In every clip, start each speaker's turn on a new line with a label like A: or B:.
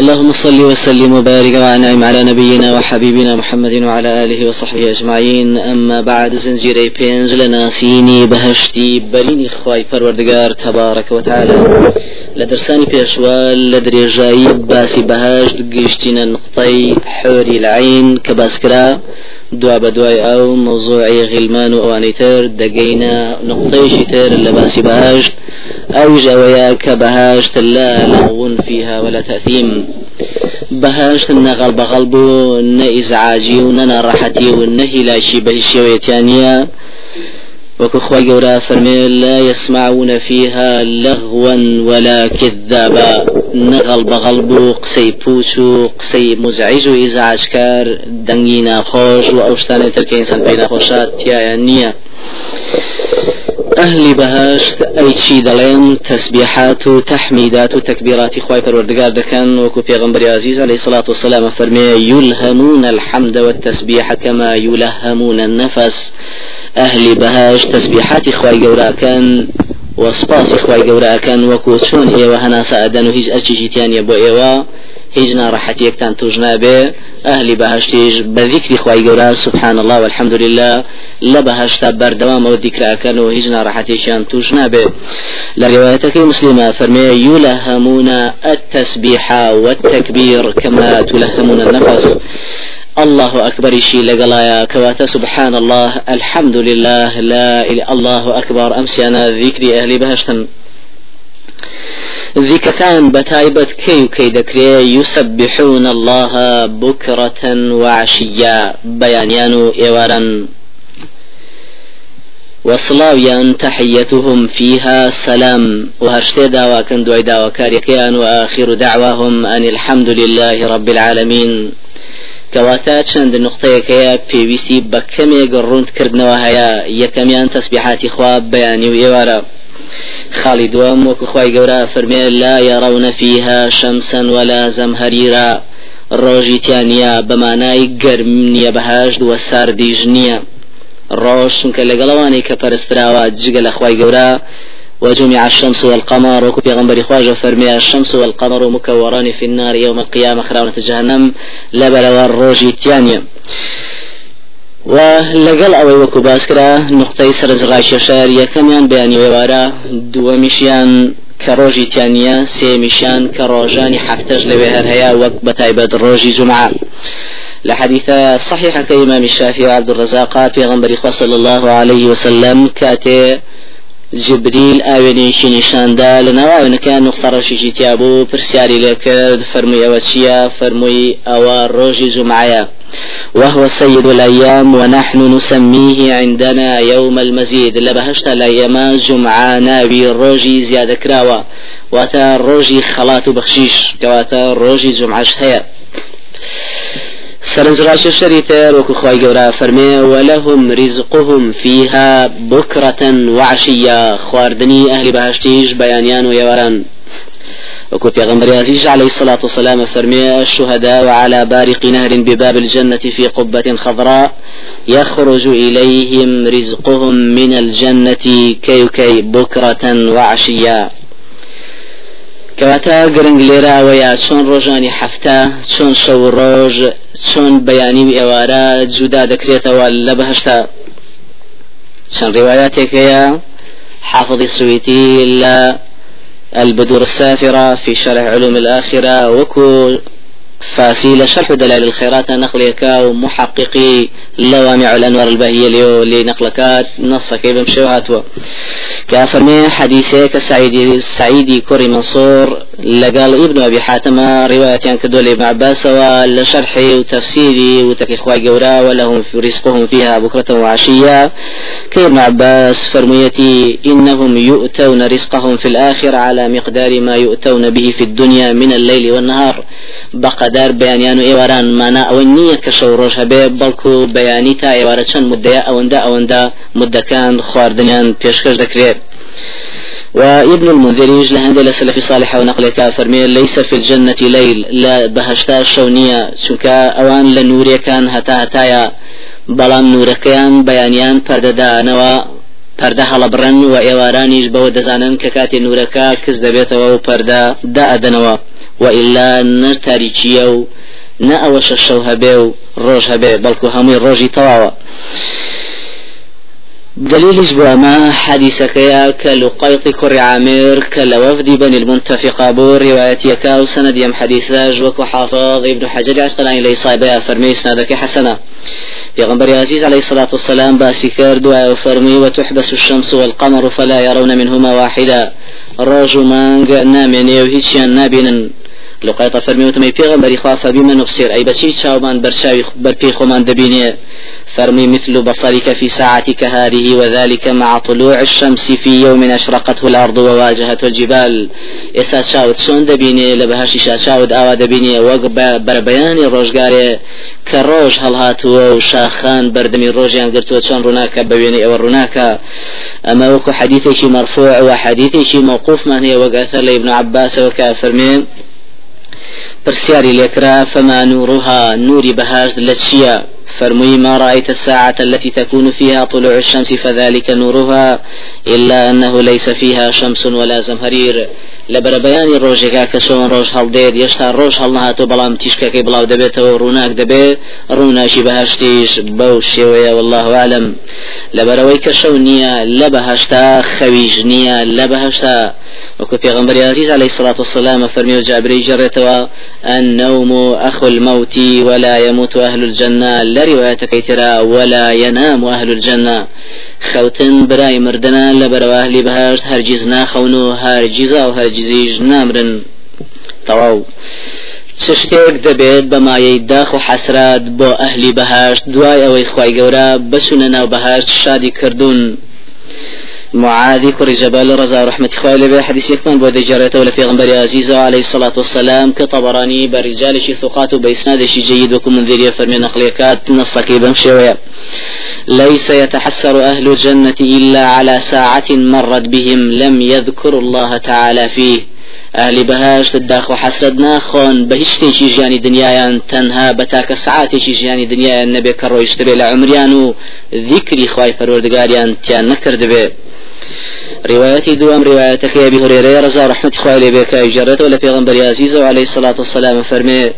A: اللهم صل وسلم وبارك وانعم على نبينا وحبيبنا محمد وعلى آله وصحبه أجمعين. أما بعد زنجيري بينز لناسيني بهشتي بليني خواي پروردگار تبارك وتعالى. لدرساني بيشوال لدريجاي باسي بهشت قيشتنا نقطي حوري العين كباسكرا دوا بدواي أو موضوعي غلمان اواني تر دقينا نقطيشي تر لباسي بهشت أو جويا كبهشت لا لغو فيها ولا تأثيم. بهشت نغل بغلبو نإزعاجي وننا راحتي ونهي لاشي بهشيويتانيا وكو خوي قورا فرمي لا يسمعون فيها لغوا ولا كذابا. نغل بغلبو قسي بوشو قسي مزعج إزعاج كار دنگينا خوش وأوشتاني تركي إنسان بين خوشات يا نية أهل بهاشت أي شي دلين تسبيحات تحميدات تكبيرات خواي پروردگار دكان وكو پیغمبر عزيز عليه الصلاة والسلام فرمي يلهمون الحمد والتسبيح كما يلهمون النفس. أهل بهاش تسبيحات خواي جورا كان وسپاس خواي جورا كان وكو چون أيوه هنا سأدن وهيج أرشي تانية بو أيوه هیچ ناڕەحەتیەکتان توش نابێ ئەهلی بەهشتیش بە خی سبحان الله والحمد لله. لە بەهشتا بەردەوامەوە دیکراکەن و هیچ ناڕەحەتێکیان توش نابێ لە ڕێوایەتەکەی مسلمە فەرمێ يلهمون التسبيح والتكبير كما تلهمون النفس. الله أكبر شي لقلايا كواتا سبحان الله الحمد لله لا إله الله أكبر. أمسي أنا ذكري أهلي بهشتن ذيكتان بتايبت كي كي دكري يسبحون الله بكرة وعشيا بيانيانو إيوارا وصلاويا تحيتهم فيها سلام. وهرشتي دعوة كان دعوة دعوة كاريكيان وآخر دعواهم أن الحمد لله رب العالمين. كواتا چند نقطەیەکەیە پێویستی بە کەمێک ڕوند کردنەوە هەیە. یەکەمیان تەسبیحاتی خوا بەیانی و ئێوارە. خاڵی دووەم وەکو خی گەورە فەرمێ لا يرون فيها شمسا ولا زمهريرا ڕۆژی تیانە بەمانای گەرم نییە بەهاشت وە ساردیژ نییە. ڕۆژ چونکە لەگەڵەوانی کە پەرستراوە جگە لە خی گەورە وجمع الشمس والقمر وكو پیغمبر خواجه فرمي الشمس والقمر مكوران في النار يوم القيامة خراونة جهنم لبل والروج تيانيا و لەگەڵ ئەوەی وەکو باسکرا نقطەی سەرنجڕاشێشار یەکەمیان بەیانی وێوارە دووەمیشیان کە ڕۆژی تیانە سێمیشان کە ڕۆژانی حفتەش لەوێ هەر هەیە وەک بەتایبەت ڕۆژی جمعە لحديث صحيح كإمام الشافعي عبد الرزاق في غنبري صلى الله عليه وسلم كاتي جبريل ئاوێنێکی نیشاندا لە ناوانەکان نقطەڕەشیی تیابوو پرسیاری لێکرد فەرمووی ئەوە چییە فەرمووی ئەوە ڕۆژی جمعایە وهو سيد الأيام ونحن نسميه عندنا يوم المزيد. لبهشت الأيام جمعة ناوي روجي زيادة كراوة واتا روجي خلاط بخشيش. كواتا روجي جمعة هي سرنجراش لە شتی تر وكو خواي قورا فرمي ولهم رزقهم فيها بكرة وعشية. خواردني أهل بهشتيش بيانيان ويوران وكو پیغمبر عزيز عليه الصلاة والسلام فرمي الشهداء على بارق نهر بباب الجنة في قبة خضراء يخرج إليهم رزقهم من الجنة كيكي بكرة وعشيا كواتا لێرا وەیە چۆن ڕۆژانی حەفتە چۆن شەو ڕۆژ چۆن بەیانی و ئێوارە جودا دەکرێتەوە لە بەهشتا. چەند ڕێوایاتێک هەیە. حافظی سویتی لە البدور السافرة في شرح علوم الآخرة وكو فاسيل شرح دلائل الخيرات نقلك ومحققي لوامع الأنوار البهية ليو لنقلكات نص كيف مشوهاتوا كافرمي حديثك سعيدي سعيدي كوري منصور لقال ابن أبي حاتم رواية يعني كدول ابن عباس لشرحي وتفسيري وتكي إخوة قورا ولهم في رزقهم فيها بكرة وعشية. كابن عباس فرميتي إنهم يؤتون رزقهم في الآخرة على مقدار ما يؤتون به في الدنيا من الليل والنهار. بقد ئاگادار بەیانیان و ئێواران مانە ئەوە نییە کە شەو ڕۆژ هەبێ بەڵکو بەیانی تا ئێوارە چەند مدەیە ئەوەندە ئەوەندە مدەکان خواردنیان پێشکەش دەکرێت وابن المنذريج لهند لسلف صالح ونقل فرمي ليس في الجنة ليل لا بهشتا شونية شنكا اوان لنوري كان هتا هتايا بەڵام نورەکەیان بەیانیان پەردەدانەوە پەردە هەڵەبڕن و ئێوارانیش بەوە دەزانن کە کاتێ نورەکە کەس دەبێتەوە و پەردە دائدەنەوە و ئللا نەر تاریچیە و نە ئەوە شەشەو هەبێ و ڕۆژ هەبێ بەڵکو هەمووی ڕۆژی تەواوە. دليل ما حديثك يا كلقيط كر عامر كالوفد بني المنتفق بو رواية كاو سند يم حديث وكو حافظ ابن حجر عسقلاني لي صايبة فرمي سندك حسنة. غنبر عزيز عليه الصلاة والسلام باسي كرد وفرمي وتحبس الشمس والقمر فلا يرون منهما واحدا. مانغ نامني وهيتشيان نابنا لقيت فرمي وتمي پیغمبري خاف بما نبصر اي بشي چاومان برشاوي برپي خومان دبيني فرمي مثل بصرك في ساعتك هذه وذلك مع طلوع الشمس في يوم أشرقته الأرض وواجهته الجبال. إسا شاود شون دبيني لبهاشي شاود آوا دبيني وقب بربياني روشقاري كروج هل هاتو وشاخان بردمي روجيان قلتو شون رناك بويني أو رناك أما وكو حديثي مرفوع وحديثي موقوف من هي وقاثر لابن عباس وكافرمين برسياري لكرا فما نورها؟ نوري بهاج لتشيا فرمي ما رأيت الساعة التي تكون فيها طلوع الشمس فذلك نورها. إلا أنه ليس فيها شمس ولا زمهرير. لبر بيان روجك كسون روج هل ديد يشتا روج هل نهاتو بلام تيشكا كي بلاو دبيتو روناك دبي روناشي بهشتيش بوش شوية والله أعلم لبر ويك شونية لبهشتا خويجنية لبهشتا وكو پیغمبر عزيز عليه الصلاة والسلام فرمي جابري جرتوا النوم أخو الموت ولا يموت أهل الجنة. لروايتك ترى ولا ينام أهل الجنة. خوتن براي مردنا لبروا أهل بهاشت هرجز ناخونو هرجزا وهرجزيج نامرن تواو شتێک دەبێت بە مایەی داخ و حەسرات بۆ ئەهلی بەهاشت دوای ئەوەی خی گەورە بەسونە ناو بەهاشت شادی کردوون. معاذ كر جبال رضا رحمة خوالي به حديث يكمن بود جارته ولا في غنبري عزيز عليه الصلاة والسلام كطبراني برجال شي ثقات وبإسناد شي جيد وكم من ذرية فرمي نقليكات نصكي بمشوية ليس يتحسر أهل الجنة إلا على ساعة مرت بهم لم يذكروا الله تعالى فيه. ئالی بەهاش داخ و حەسرد ناخۆن بە هیچ شتێکی ژیانی دنیایان تەنها بە تاکە سعاتێکی ژیانی دنیایان نەبێت کە ڕۆیشتبێ لە عمریان و ذیکری خی پەروەردگاریان تیان نەکردبێ روايتي دوام روايتك يا أبي هريرة رضا رحمه خوالي بك اجرت ولا في غنبر عزيز عليه الصلاة والسلام فرمي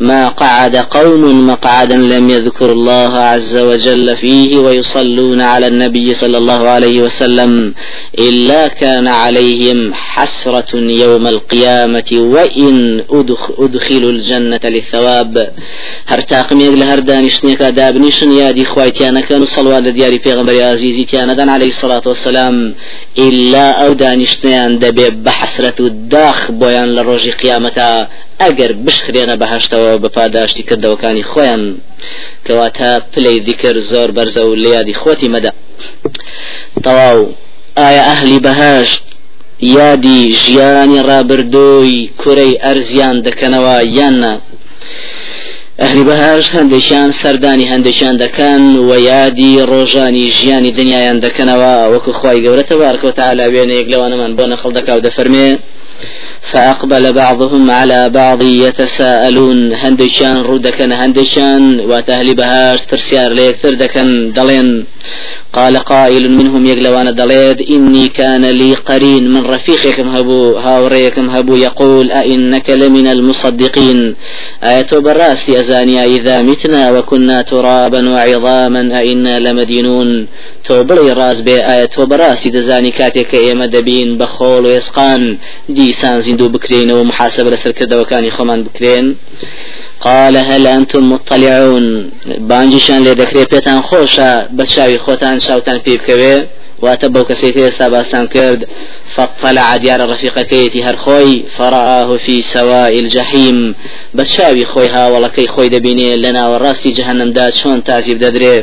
A: ما قعد قوم مقعدا لم يذكر الله عز وجل فيه ويصلون على النبي صلى الله عليه وسلم إلا كان عليهم حسرة يوم القيامة وإن أدخلوا الجنة للثواب. هر تاقم يقل هر دانشنيك دابنيشن يا دي خويتيانا كانوا صلوات دياري في غنبر عزيزي تيانا عليه الصلاة والسلام. إلا أو دانشتيان دبي بحسرة الداخ بويان لروج قيامتا. ئەگەر بشخرێنە بەهشتەوە بە پاداشتی کردەوەکانی خۆیان کەواتە پلەی دیکرد زۆر بەرزە و لە یادی خۆتی مەدا تەواو ئایا ئەهلی بەهشت یادی ژیانی ڕابردووی کوڕەی ئەرزیان دەکەنەوە یاننا ئەهلی بەهاش هەندێکیان سەردانی هەندێکیان دەکەن و یادی ڕۆژانی ژیانی دنیایان دەکەنەوە وەکو خی گەورەتە بارکەوتە علاوێنە یەک لەوانەمان بۆ نەخڵ دەکاو دەفەرمێ فأقبل بعضهم على بعض يتساءلون هندشان رودكن هندشان وتهلي بهاش ترسيار ليك تردكن دلين. قال قائل منهم يقلوان دليد إني كان لي قرين من رفيقكم هبو هاوريكم هبو يقول أئنك لمن المصدقين؟ آية برأس أزانيا إذا متنا وكنا ترابا وعظاما أئنا لمدينون. توبري راز بي آية برأس دزاني كاتك إيما دبين بخول ويسقان ديسان زندو بكرين ومحاسبة لسر كردوكاني خمان بكرين. قال هل أنتم مطلعون؟ بانجشان لدكري بيتان خوشا بشاوي خوتان شاوتان واتە بەو کەسێک ئێستا باستان کرد فطلع دیارە ڕفیقەکەیەتی هەر خۆی فرآه في سواء الجحيم. بەچاوی خۆی هاوڵەکەی خۆی دەبینێ لە ناوەڕاستی جهنمدا چۆن تازیب دەدرێ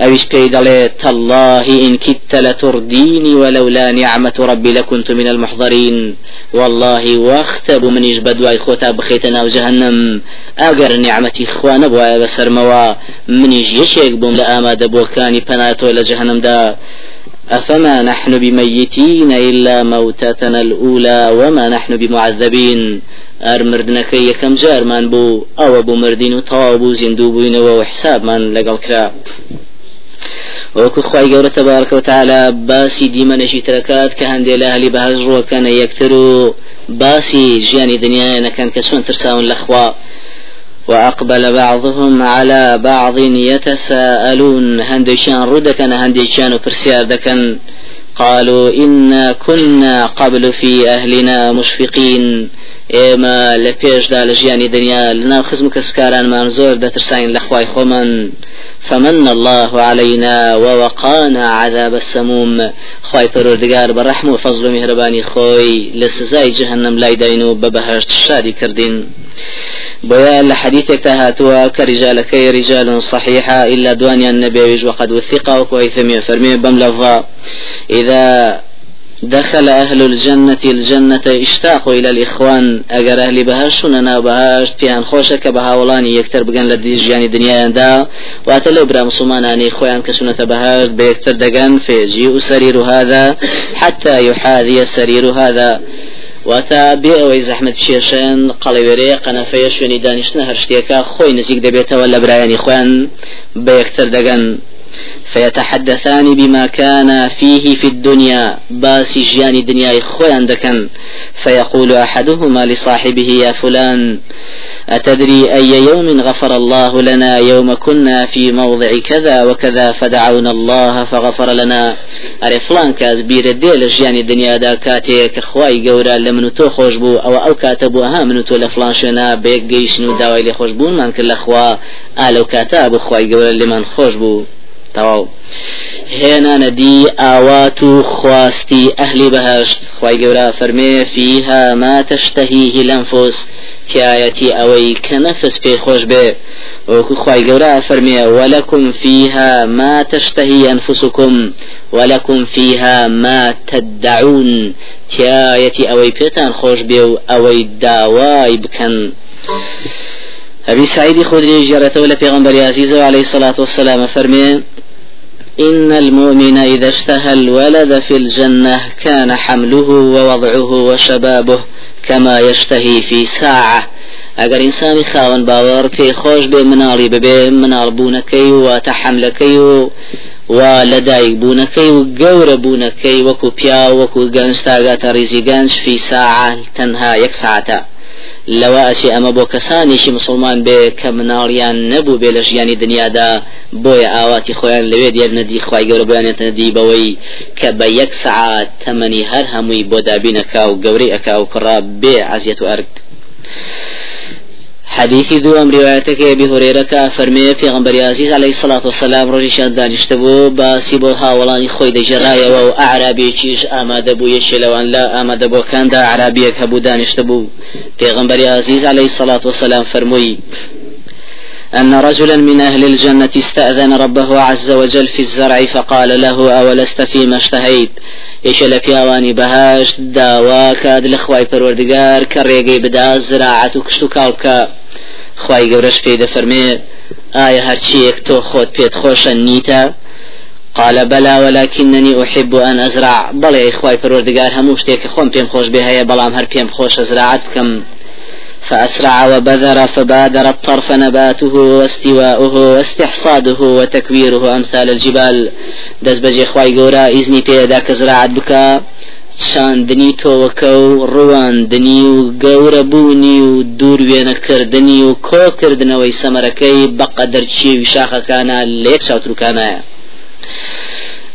A: ئەویش پێی دەڵێ تالله إن كدت لترديني ولولا نعمة ربي لكنت من المحضرين. والله وقت بو منيش بدواي خوتا بخيت ناو جهنم ئەگەر نعمەتی خوا نەبووە بەسەرمەوە منیش یەکێک بووم لە ئامادە بۆکانی پەناتۆ لە جەهنمدا أفما نحن بميتين إلا موتتنا الأولى وما نحن بمعذبين؟ أرمردنك يكم جار من بو أو بو مردين وطوابو زندو بوين وحساب من لقل كرا وەکو خی گەورە تەبارکە و تعالا باسی دیمەنەشی ترەکات کە هەندێک لە هەلی بەهژ ڕوەکەنە یەکتر و باسی ژیانی دنیایەنەکەن کە چۆن ترساون لەخوا وأقبل بعضهم على بعض يتساءلون هندشان ردكن هندشان وبرسيار دكن قالوا إنا كنا قبل في أهلنا مشفقين. ئێمە لە پێشدا لە ژیانی دنیا لەناو خزم کەسکارانمان زۆر دەترساین لە فمن الله علينا ووقانا عذاب السموم. خواي برحم و فضل و مهرباني خوي لسزاي جهنم داين ببهشت شادي كردين بويا لحديثك تهاتوا كرجالك رجال صحيحة إلا دوانيا النبي وقد وثق وكويثمي فرمي بملفا إذا دخل أهل الجنة الجنة اشتاقوا إلى الإخوان. أجر أهل بهاش ننا بهاش بيان خوشك بها ولاني يكتر بقن لدي جياني دنيا دا. واتلو برا مسلماناني خوان كسنة بهاش بيكتر دقن فيجيء سرير هذا حتى يحاذي سرير هذا. واتا بێ ئەوەی زەحمت پێشێن قەڵێوێرێ قەنەفەیە شوێنی دانیشتە هەر شتێکە خۆی نزیک دەبێتەوە لە برایانی خوێن بە یەکتر دەگەن فيتحدثان بما كان فيه في الدنيا باسی ژیانی دنیای خۆیان دەکەن. فيقول أحدهما لصاحبه يا فلان أتدري أي يوم غفر الله لنا يوم كنا في موضع كذا وكذا فدعونا الله فغفر لنا. أري فلان كاز بير ديل جيان الدنيا دا كاتي كخواي قورا لمن تو خوش بو أو أو كاتبو ها من تو لفلان شنا بيك جيشنو داوي لخوش بون من كل أخوا آلو كاتب خواي قورا لمن خوش بو تەواو. هێنانە دی ئاوات و خواستی ئەهلی بەهشت. خی گەورە فەرمێ فيها ما تشتهيه الأنفس کە نەفس پێی خۆش بێ. وەکو خی گەورە فەرمێ ولكم فيها ما تشتهي أنفسكم ولكم فيها ما تدعون ئەوەی پێتان خۆش بێ و ئەوەی داوای بکەن. أبي سعيد خدري جرت ولا پیغمبر عزيز عليه الصلاة والسلام فرمي إن المؤمن إذا اشتهى الولد في الجنة كان حمله ووضعه وشبابه كما يشتهي في ساعة. ئەگەر ئینسانی خاوەن باوەڕ پێی خۆش بێ مناڵی ببێ مناڵ بوونەکەی و تەحەملەکەی و و لەدایک بوونەکەی و گەورە بوونەکەی وەکو پیا وەکو گەنج تاگاتە فی ساعة تەنها یەک سەعاتە لەوە ئەچێ ئەمە بۆ کەسانیشی موسڵمان بێ کە مناڵیان نەبوو بێ لە ژیانی دنیادا بۆیە ئاواتی خۆیان لەوێ دیار نەدی خوای گەورە بۆیانێتە نەدی بەوەی کە بە یەک سەعات تەمەنی هەر هەمووی بۆ دابینەکە و گەورەی ئەکا و کڕا بێ عزیەت و ئەرگ. حەدیسی دووەم ڕیوایەتێکە ئەبی هورەیرە فەرمی پێغەمبەری عەزیز عليه الصلاة والسلام روجي شان دانشتبو باسي بو هاولاني خوي دي جرايا و أعرابي چيش آماده بو يشلوان لا آماده بو كان دا أعرابي هبو دانشتبو پێغەمبەری عەزیز عليه الصلاة والسلام فەرمی أن رجلا من أهل الجنة استأذن ربه عز وجل في الزرع فقال له أولست فيما اشتهيت؟ یەکێ لە پیاوانی بەهەشت داوا کات لە خوای پەروەردگار کە ڕێگەی بدا زیراعەت کشتوکاڵ کا. خوای گەورەش پێی دەفەرمێ ئایا هەرچیەک تۆ خۆت پێت خۆشە نیتە؟ قال بلى ولكنني أحب أن أزرع. بەڵێ ئەی خوای پەروەردگار هەموو شتێک خۆم پێم خۆشە هەیە بەڵام هەر پێم خۆشە زیراعەت بکەم فأسرع وبذر فبادر الطرف نباته واستواؤه واستحصاده وتكويره أمثال الجبال. دەستبەجێ خوای گەورە ئیزنی پێدا کە زیراعەت بکا شاندنی تۆوەکە و ڕواندنی و گەورە بوونی و دوور وێنەکردنی و کۆکردنەوەی سەمەرەکەی بە قەدەرچی شاخەکانە یەک چاوتروکانایە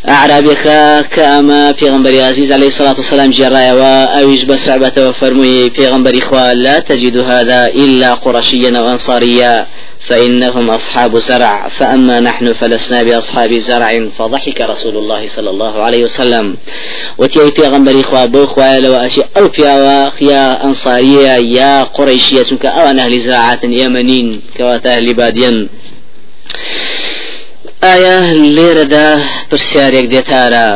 A: ئەعرابییەکە کە ئەمە پێغەمبەری عەزیز عليه الصلاة والسلام گێڕایەوە ئەویش بە سەحابەی فەرمی پێغەمبەری لا تجد هذا إلا قرشيا وأنصاريا فإنهم أصحاب زرع فأما نحن فلسنا بأصحاب زرع فضحك رسول الله صلى الله عليه وسلم. وتي في غنبري خوا بو خوا لو أشي أو في يا أنصارية يا قريشية سنك أو أهل زراعات يمنين كواتا أهل بادين ئایا لێرەدا پرسیارێک دێتارە؟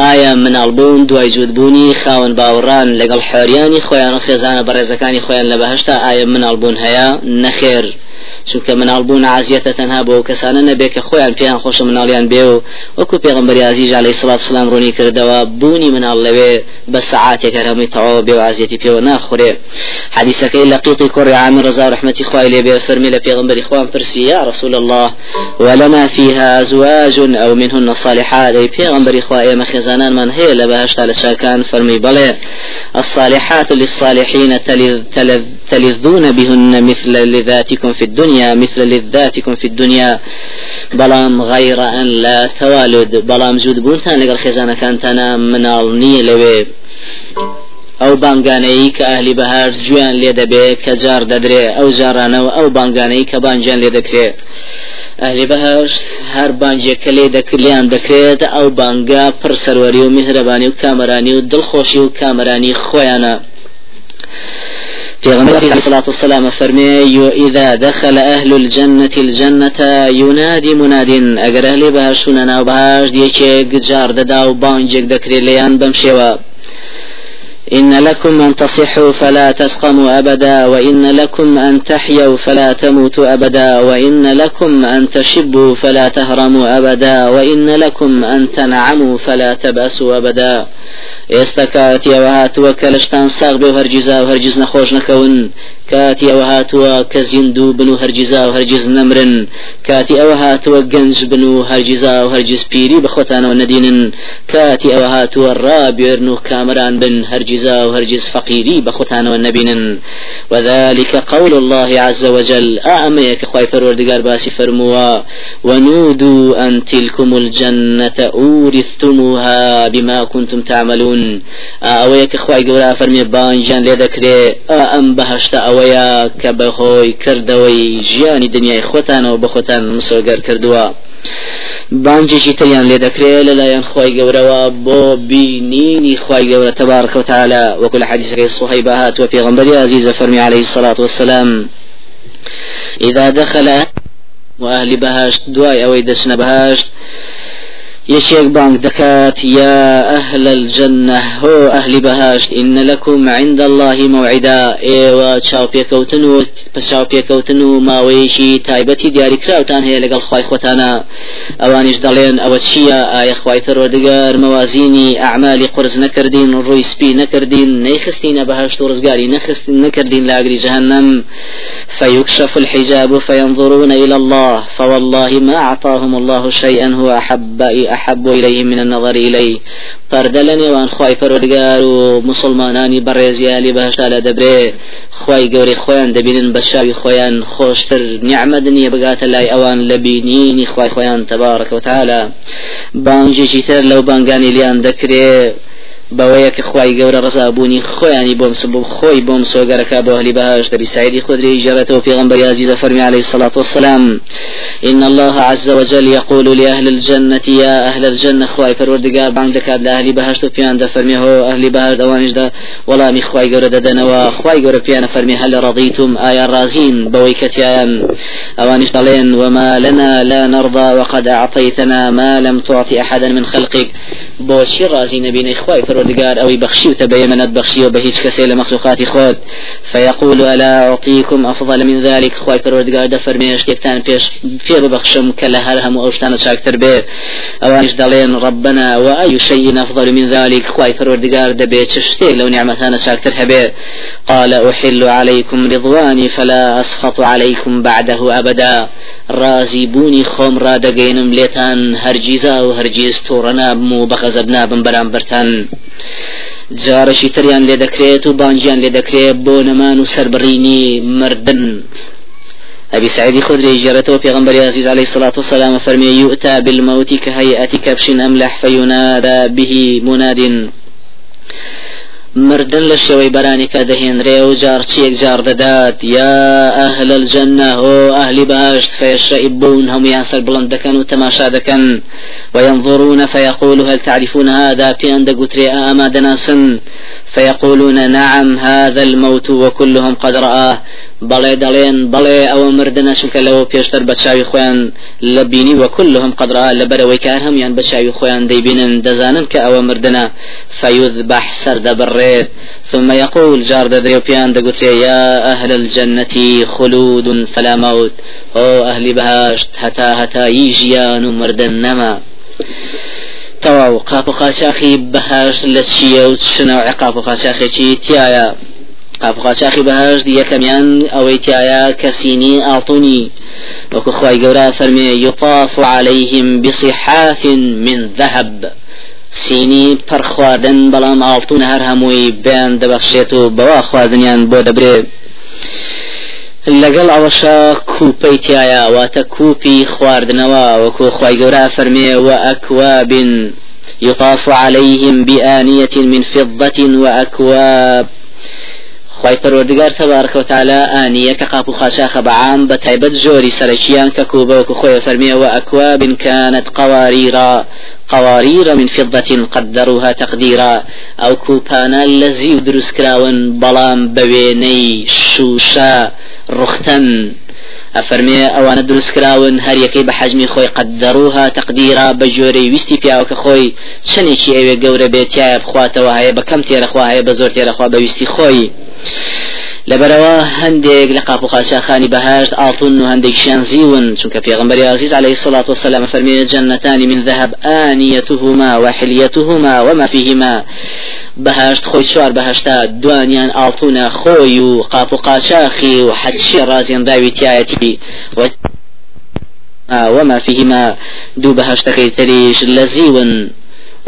A: ئایا مناڵبوون دوای جوودبوونی خاون باوەڕان لەگەڵ حۆریانی خۆیان و خێزانە بەڕێزەکانی خۆیان لە بەهشتا ئایا مناڵبوون هەیە؟ نەخێر. چونکە مناڵبوون عزیەتە تەنها بۆ کەسانە نەبێ کە خۆیان پێیان خۆش مناڵیان بێ و وەکو پێغمبەری عزیز عليه سڵات سلام ڕوونی کردەوە بوونی مناڵ لەوێ بە سعاتێک هەرمی تەواو بێ و عزیەتی پێوە ناخورێ. حديثەکەی لە قیطی کوڕی عامر ڕزا و رحمەتی خوای لێ بێ فەرمی لە پێغمبەری خوان پرسی یا رسول الله ولنا فيها أزواج أو منهن صالحات ئەی پێغەمبەری خوا ئێمە من هەیە لە بەهشتا لە چاکان فەرمی بەڵێ الصالحات للصالحين تلذون بهن مثل لذاتكم في الدنيا مثل لذاتكم في الدنيا. بەڵام غير أن لا توالد بەڵام جووت بوونتان لەگەڵ خێزانەکانتانا مناڵ نییە لەوێ ئەو بانگانەی کە ئەهلی بەهاش گویان لێ دەبێت کە جار دەدرێ ئەو جارانەوە ئەو بانگانەی کە بانجیان لێ دەکرێت ئەهلی بەهشت هەر بانجێکە لێ دەکلیان دەکرێت ئەو بانگا پڕ سەروەری و میهرەبانی و کامەرانی و دڵخۆشی و کامەرانی خۆیانە. پیغمبر عليه الصلاة والسلام فرمي إذا دخل أهل الجنة الجنة ينادي مناد أجر أهل بهاشونا وبهاش ديكي جار ددا وبانجك دكري ليان بمشيوا إن لكم أن تصحوا فلا تسقموا أبدا وإن لكم أن تحيوا فلا تموتوا أبدا وإن لكم أن تشبوا فلا تهرموا أبدا وإن لكم أن تنعموا فلا تبأسوا أبدا. ئێستا کاتیەوە هاتووە کە لەشتان ساغ بێ و هەرگیزا و هەرگیز نەخۆش نەکەون. کاتی ئەوە هاتووە کە زیندوو بن و هەرگیزا و هەرگیز نەمرن. کاتی ئەوە هاتووە گەنج بن و هەرگیزا و هەرگیز پیری بە خۆتانەوە نەدینن. کاتی ئەوە هاتووە ڕابێرن و کامران بن هەرگیزا و هەرگیز فەقیری بە خۆتانەوە نەبینن. وذلك قول الله عز وجل. ئەوەیە کە خوای پەروەردگار باسی فەرموە ونودوا أن تلكم الجنة أورثتموها بما كنتم تعملون. ئەوەیە کە خوای گەورە فەرمی بانجان لێ دەکرێ ئەم بەهشتا ئەوەیە کە بەهۆی کردەوەی ژیانی دنیای خۆتانەوە بە خۆتان مسۆگەر کردووە. بانگێکی تریان لێ دەکرێت لەلایەن خوای گەورەوە بۆ بینینی خوای گەورە تەبارکەوتالە وەکو لە حەدیسەکەی سوهەیبا هات و پێغەمبەری عەزیز فەرمی عليه الصلاة والسلام إذا دخل ئەهلی بەهەشت دوای ئەوەی دەچن بەهەشت یەکێک بانگ دەکات يا أهل الجنة هۆ ئەهلی بەهەشت إن لكم عند الله موعدا. ئێوە چاوپێکەوتن و بە چاوپێکەوتن و ماوەیەکی تایبەتی دیاریکراوتان هەیە لەگەڵ خوای خۆتانا. ئەوانیش دەڵێن ئەوە چییە ئایا خوای پەروەردگار مەوازینی ئەعمالی قورس نەکردین ڕووی سپی نەکردین نەیخستین بەهەشت و ڕزگاری نەخستین نەکردین لە ئاگری جەهەنەم. فيكشف الحجاب فينظرون إلى الله فوالله ما أعطاهم الله شيئا هو أحب أحب إليهم من النظر إليه. پەردە لە نێوان خی پەرۆدگار و مسلمانانی بەڕێزیالی بەهشتا لە دەبرێ خی گەوری خۆیان دەبینن بە شاوی خۆیان خۆشتر نیعممەد نییە بگاتە لای ئەوان لە بینینی خی خۆیان تەبارەکەوتالە بانجێکی تر لەو بانگانی لیان دەکرێت بەوەیە کە خی گەورە ڕزابوونی خۆیانی بۆم سبوو خۆی بۆم سۆگەرەکە بۆ هەلی بەهاش دەبی سعیدی خودری جرته في غنبر عزيز فرمي عليه الصلاة والسلام إن الله عز وجل يقول لأهل الجنة يا أهل الجنة خواي پروردگار بانگ بهاش تو بيان دا فرمي هو أهل بهاش دوانش دا ولا مي خواي گەورە دەدەنەوە. خواي گەورە بيان فرمي هل رضيتم؟ ئایا ڕازین بەوەی کە تیان ئەوانیش دەڵێن وما لنا لا نرضى وقد أعطيتنا ما لم تعطي أحدا من خلقك. بوشي رازين بين إخواي پروردگار أو بخشي وتبيمنت بخشي وبهيج كسي لمخلوقات خود فيقول ألا أعطيكم أفضل من ذلك؟ خوای پەروەردگار دەفەرمێ شتێکتان پێ ببەخشم کە لە هەر هەموو ئەو شتانە چاکتر بێ ئەوانیش دەڵێن ربنا وأي شيء أفضل من ذلك؟ خوای پەروەردگار چ شتێک لەو نیعمەتانە چاکتر هەبێ قال أحل عليكم رضواني فلا أسخط عليكم بعده أبدا. ڕازیبوونی خۆم ڕادەگەیەنم لێتان هەرگیزا و هەرگیز تووڕە نابم و بەغەزەب نابم بەرامبەرتان. جاڕێکی تریان لێ دەکرێت و بانگیان لێ دەکرێت بۆ نەمان و سربڕینی مردن. أبي سعيد خدري جرته في غنبر عزيز عليه الصلاة والسلام فرمي يؤتى بالموت كهيئة كبش أملح فينادى به مناد مردن لە شێوەی بەرانی کە دەهێنرێ و جارچیەک جار دەدات یا ئەهل الجنة هو أهل بهشت فيشرئبون هم ياسر بلند دكن وتماشا دكن وينظرون فيقول هل تعرفون هذا في عند قتري أما دناسن فيقولون نعم هذا الموت وكلهم قد رآه. بەڵێ دەڵێن بەڵێ ئەوە مردنە چونکە لەوە پێشتر بە چاوی خۆیان لە بینی وە كلهم قدرا لە بەرەوەی کار هەمیان بە چاوی خۆیان دەیبینن دەزانن کە ئەوە مردنە ثم يقول جار دەدرێ پێیان دەگوترێ يا أهل الجنة خلود فلا موت أو أهل بهاشت هتا هتا يجيان مردن نما تەواو قاپ و قاچاخی بەهاش لە چیە و تایە قافقاچاخی بەهشت یەکەمیان ئەوەی تایە کەسینی ئاڵتونی. وەکو خی گەورە فەرمێ يطاف عليهم بصحاف من ذهب. سینی پەر خواردن بەڵام ئاڵتون هەر هەمووی بیان دەبەخشێت و بەوا خواردنیان بۆ دەبرێت لەگەڵ ئەوەشە کوپەی تایە واتە کوپی خواردنەوە. وەکو خی گەورە فەرمێ و ئەکواب يطاف عليهم بآنية من فضة وأكواب. خی پەروەردگار تەبارکە و تعالی ئانیە کە قاپ و خاشاخە بەعام بە تایبەت جۆری سەرکیان کە کوبەوەکو خۆی فەرمیەوە ئەکواب كانت قواريرا قوارير من فضة قدروها تقديرا أو كوبانا الذي دروس كراون بلام بويني شوشا رختن. ئەفەرمێ ئەوانە دروستکراون هەر یەکەی بە حەجمی خۆی قدروها تقدیرا بە جۆرەی ویستی پیاوەکە خۆی چنێکی ئەوێ گەورە بێتیایە بخواتەوە هەیە بە کەم تێرەخوا هەیە بە زۆر تێرەخوا بە ویستی خۆی لەبەرەوە هەندێک لە قاپ و خاشاخانی بەهشت ئاڵتون و هەندێکشیان زیون چونکە پێغمبەری عزیز عليه الصلاة والسلام فرمي جنتان من ذهب آنيتهما وحليتهما وما فيهما بەهشت خۆی چوار بەهشتا دوانیان ئاڵتونە خۆی و قاپ و قاچاخی و حەچی ڕازیان داوی تایەتی. وما فيهما دو بەهشتەکەی تریش لەزیون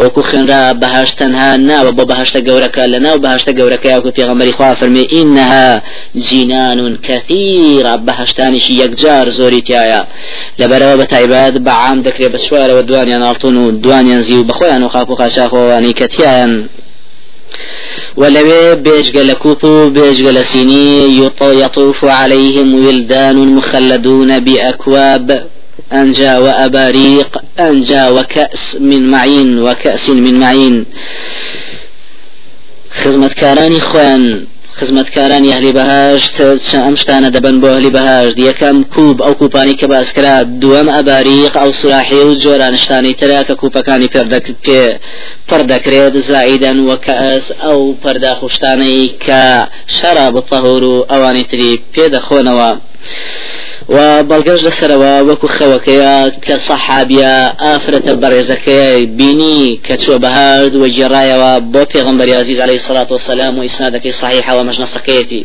A: وەکو خوێنرا بەهاش تەنها ناوە بۆ بەهشتە گەورەکە لە ناو بەهشتە گەورەکە یاکو پێغەمەری خوا فەرمێ ئینها جینان کەثیرا بەهشتانیشی یەکجار زۆری تایە. لەبەرەوە بە تایبەت بە عام دەکرێت بە سوارەوە دوانیان ئاڵتون و دوانیان زی و بەخۆیان و خاپ و قاچاخۆوانی کەتیان. ولوي بيجغل كوبو بيجغل سيني يطوف عليهم ولدان مخلدون بأكواب أنجا وأباريق أنجا وكأس من معين وكأس من معين. خزمة كاراني خوان خزمەتکارانی ئەهلی بەهاشت ئەم شتانە دەبن بۆ ئەهلی بەهاشت یەکەم کوب ئەو کوپانی کە باسکرا دووەم ئەباریق ئەو سوراحی و جۆرانشتانی ترا کە کوپەکانی پێ پڕ دەکرێت زائیدەن وەکەس ئەو پەرداخشتانەی کە شەرا بتەهور و ئەوانی تری پێدەخۆنەوە. و بەڵگەش لەسەرەوە وەکو خەوەکەیە کە سەحابە ئافرەتە بەڕێزەکەی بینی کە چوە بەهارد و جێڕایەوە بۆ پێغمبەری عزیز عليه الصلاة والسلام و ئیسنادەکەی صحيح ومجنسەکەیەتی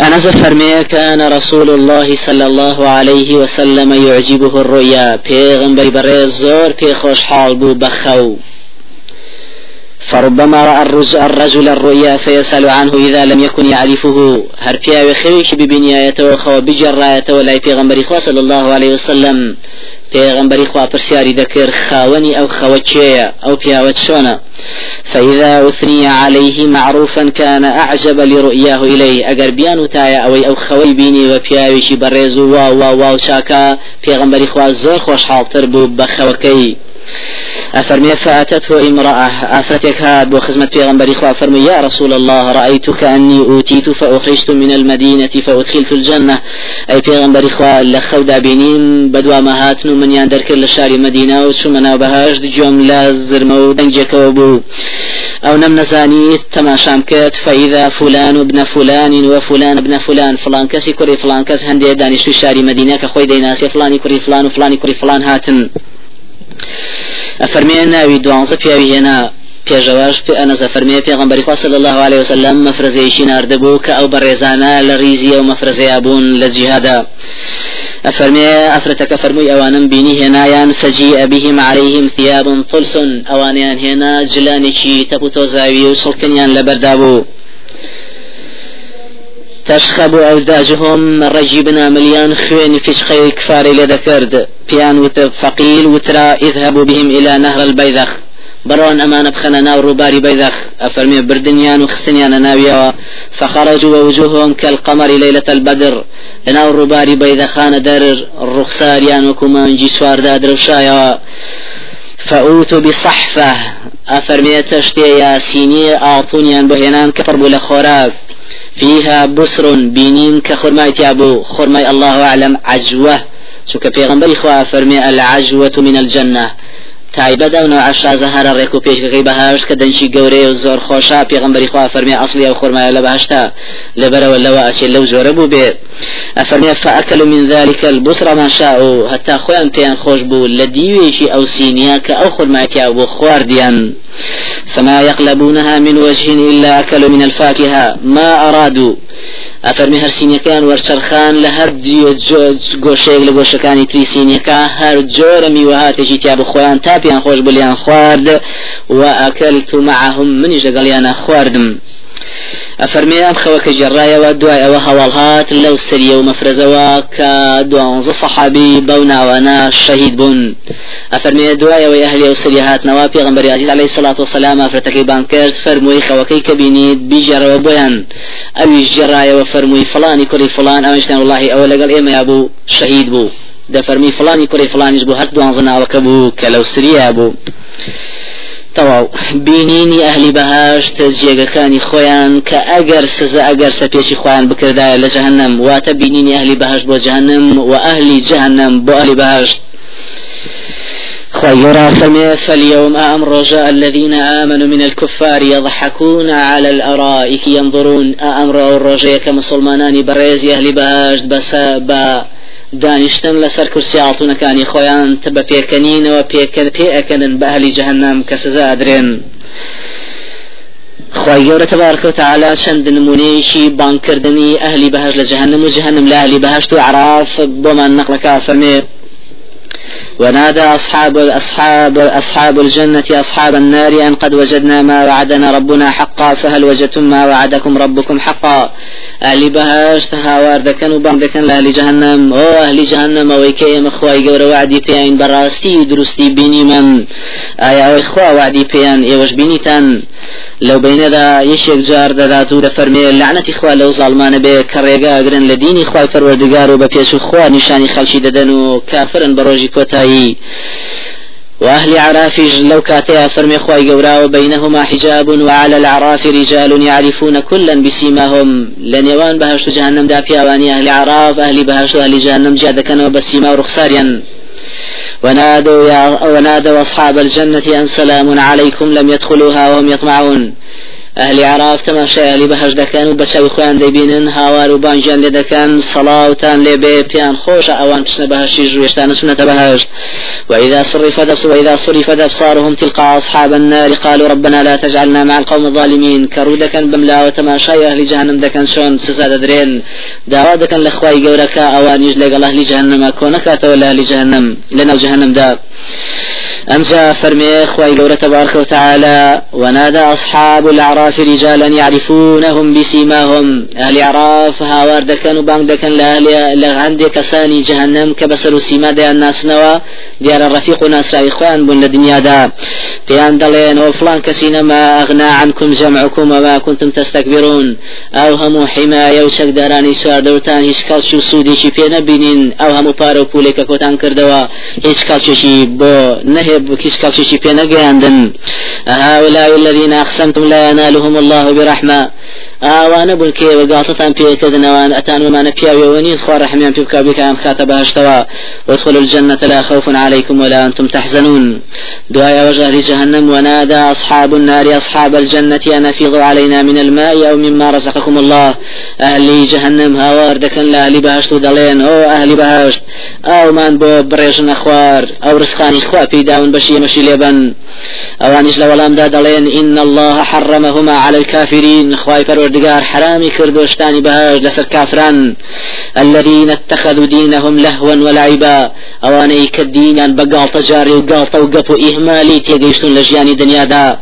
A: أنس فرمي كان رسول الله صلى الله عليه وسلم يعجبه الرؤيا. بيغمبر بريز زور في خوش حال بو بخو. فربما رأى الرجل الرؤيا فيسأل عنه إذا لم يكن يعرفه. هر بيا وخيش ببنيايته وخو بجرايته ولا في غنبري صلى الله عليه وسلم. پێغمبەری خوا پرسیاری دەکرد خاوەنی ئەو خەوەچەیە ئەو پیاوەت چۆنە فإذا أثني عليه معروفا كان أعجب لرؤياه إليه. أجر بيان وتايا أو أو خوي بيني وبياويشي بريزو واو واو واو شاكا پیغمبري خوا زور خوش حال تربو بخوكي أفرمي فأتته امرأة. أفرتك هاد وخزمة بيغمبر إخوة أفرمي يا رسول الله رأيتك أني أوتيت فأخرجت من المدينة فأدخلت الجنة. أي بيغمبر إخوة لخودا بينين بدوا مهاتن من يندر كل شاري مدينة وشمنا بهاج جوم لازر مودنجك وبو أو نم نزاني تماشام كت فإذا فلان ابن فلان وفلان ابن فلان فلان كسي كري فلان كس هندي دانش شاري مدينة كخوي ديناسي فلاني كري فلان وفلاني كري فلان هاتن. ئەفەرمێ ناوی دوانزە پیاوی هێنا پێشەواش پێ ئەنەزە فەرمێ پێغمبەری خوا صلی الله عليه وسلم مەفرزەیەکی ناردەبوو کە ئەو بەڕێزانە لە ریزیە و مەفرزەیە بوون لە جیهادا أفرمي أفرتك فرمي أوانم بيني هنايان فجيء بهم عليهم ثياب طلس أوانيان هنا جلانشي تبوتو زاوي وسلكنيان لبردابو. تشخب أوزاجهم رجبنا مليان خوين في خير كفاري لذكرد بيان وتفقيل وترى اذهبوا بهم إلى نهر البيذخ. برون أمان بخنا ناو روباري بيذخ. أفرمي بردنيان وخستنيان ناويا. فخرجوا ووجوههم كالقمر ليلة البدر. لناو روباري بيذخان در الرخصاريان وكما انجي سوار دادر فأوتوا بصحفة. أفرمي تشتي ياسيني أعطونيان بهنان كفر بولا خوراك. فيها بسر بينين كخرماي تابو خرماي الله أعلم عجوة. شو كبيغمبر إخوة فرمي العجوة من الجنة. تایبەدا و عشازە هەرە ڕێک و پێشەکەی بەهاش کە دەنجی گەورەیە و زۆر خۆشا پێغمبەری خوا فەرمی ئەسلی ئەو خۆرمایە لە بەهشتا لەبەرەوە لەوە ئەچێت لەو زۆرە بوو بێ. ئەفەرمێ فأكلوا من ذلك البصر ما شاءوا حتى خوان بيان خوش بو لديويشي أو سينيا كأو خرماتيا بو خوارديان فما يقلبونها من وجه إلا أكلوا من الفاكهة. ما أرادوا ئەفەرمی هەرسینەکان وەرچەرخان لە هەر گۆشەیەک لە گۆشەکانی تریسینەکە هەر جۆرە میوەهاتێکی تیا بخۆیان تا پێیان خۆش بلیان خوارد و ئەکەلت معهم منیش لەگەڵیانە خواردم. ئەفەرمی ئەم خەوەکە جێڕایەوە دوای ئەوە هەواڵهات لەو سریە و مەفرەزەوە کە دوانزە سەحابی بەو ناوانە شەهید بوون ئەفەرمێ دوایەوەی ئەهلی و سری هاتنەوە پێغمبەری عزیز علیه الصلاة والسلام ئافرەتەکەی بان کرد فەرمووی خەوەکەی کە بینیت بیجێڕەوە بۆیان ئەویش جێڕایەوە فەرمووی فلانی کوڕی فلان ئەوشتان والله ئەوە لەگەڵ ئێمە بوو شەهید بوو دەفەرمی فلانی کوڕی فلانیش بوو هەر دوانزە ناوەکە بوو کە لەو تەواو. بینینی ئەهلی بەهاشت جێگەکانی خۆیان کە ئەگەر سزە ئەگەر سەپێکی خۆیان بکردایە لە جەهنم واتە بینینی ئەهلی بەهشت بۆ جەهنم و ئەهلی جەهنم بۆ ئەهلی بەهشت خيرا فاليوم أمر رجاء الذين آمنوا من الكفار يضحكون على الأرائك ينظرون. أمر الرجاء كمسلمانان بريز أهل بس با دانیشتن لەسەر کورسی ئاڵتونەکانی خۆیان بە پێکەنینەوە پێکەن پێەکەنن بە ئەهلی جەهنم کە سزا درێن خی گەورە تبارکە تعالا چەند نمونەیەکی بانکردنی ئەهلی بەهش لە جەهنم و جەهنم لە ئەهلی بەهشت و عراف بۆمان نەقلەکە فەرمێ ونادى أصحاب أصحاب أصحاب الجنة أصحاب النار أن قد وجدنا ما وعدنا ربنا حقا فهل وجدتم ما وعدكم ربكم حقا؟ أهل بهاش تهاوار دكن وبان دكن لأهل جهنم. أو أهل جهنم ويكي مخواي قور وعدي بيان براستي درستي بيني من. آيا وإخوا وعدي بيان إيوش بينيتان لو بين ذا يشيك جار داداتو دفرمي لعنة إخوة لو ظالمان بي كريقا قرن لدين إخوة فروردقار وبكيش إخوة نشاني خلشي ددنو كافرا بروجي كوتاي وأهل عراف لو كاتيا فرمي خواي قورا وبينهما حجاب وعلى العراف رجال يعرفون كلا بسيماهم لن يوان بهشت جهنم دابيا واني أهل عراف أهل بهشت أهل جهنم جاد كانوا بسيما ورخصاريا ونادوا, ونادوا أصحاب الجنة أن سلام عليكم لم يدخلوها وهم يطمعون ئەهلی عراف تەماشایلی بەهش دەکەن و بەچەوی خۆیان دەبینن هاوار و بانجیان لێ دەکەن سەڵاوتان لێبێ پێیان خۆشە ئەوان بچنە بەهشتی ژوێشتانە سنەتە بەهشت. وإذا صرف دبس وإذا صرف أبصارهم تلقى أصحاب النار قالوا ربنا لا تجعلنا مع القوم الظالمين. كرو كان بملا وتماشاي أهل جهنم دكن شون سزاد درين داوا دكن لخواي قوركا أوان يجلق الله لجهنم كونك تولى أهل جهنم لنا جهنم دا أمجا فرمي إخوة قولة تبارك وتعالى ونادى أصحاب الأعراف رجالا يعرفونهم بسيماهم. أهل أعراف هاوار دكان وبانك دكان لغاندي كساني جهنم كبسر سيما دي الناس نوا ديار الرفيق ناس إخوان بن لدنيا دا. بيان دلين وفلان كسينا ما أغنى عنكم جمعكم وما كنتم تستكبرون. أو هم حماية وشك داراني سوار دورتان هيش كالشو سودي شي بينا بينين. أو بارو بوليكا كوتان كردوا هيش كالشو شي بو نهي كيش كالشي بينا عندن هؤلاء الذين أقسمتم لا ينالهم الله برحمة. ئاوانە بوون کێ وەگاتتان پێکردنەوەوان ئەتان ومانە پیاوێوەنی خوا ڕحمیان پێ بکە بکان خاتە بەهشتەوە. وادخلوا الجنة لا خوف عليكم ولا أنتم تحزنون. دعاء وجه جهنم ونادى أصحاب النار أصحاب الجنة أن أفيضوا علينا من الماء أو مما رزقكم الله. أهل جهنم هاوار دكن لأهل بهشت دلين أو أهل بهشت. أو من بو بريجن أخوار. أو رزقاني إخوة في داون بشي مشي لبن أوانيش لولام دا دلين. إن الله حرمهما على الكافرين. خواي پروردگار حرامي كردوشتاني بهاج لسر كافران الذين اتخذوا دينهم لهوا ولعبا اواني كدينان بقالت جاري وقالت وقف إهمالي تيقيشتون لجياني دنيا دا.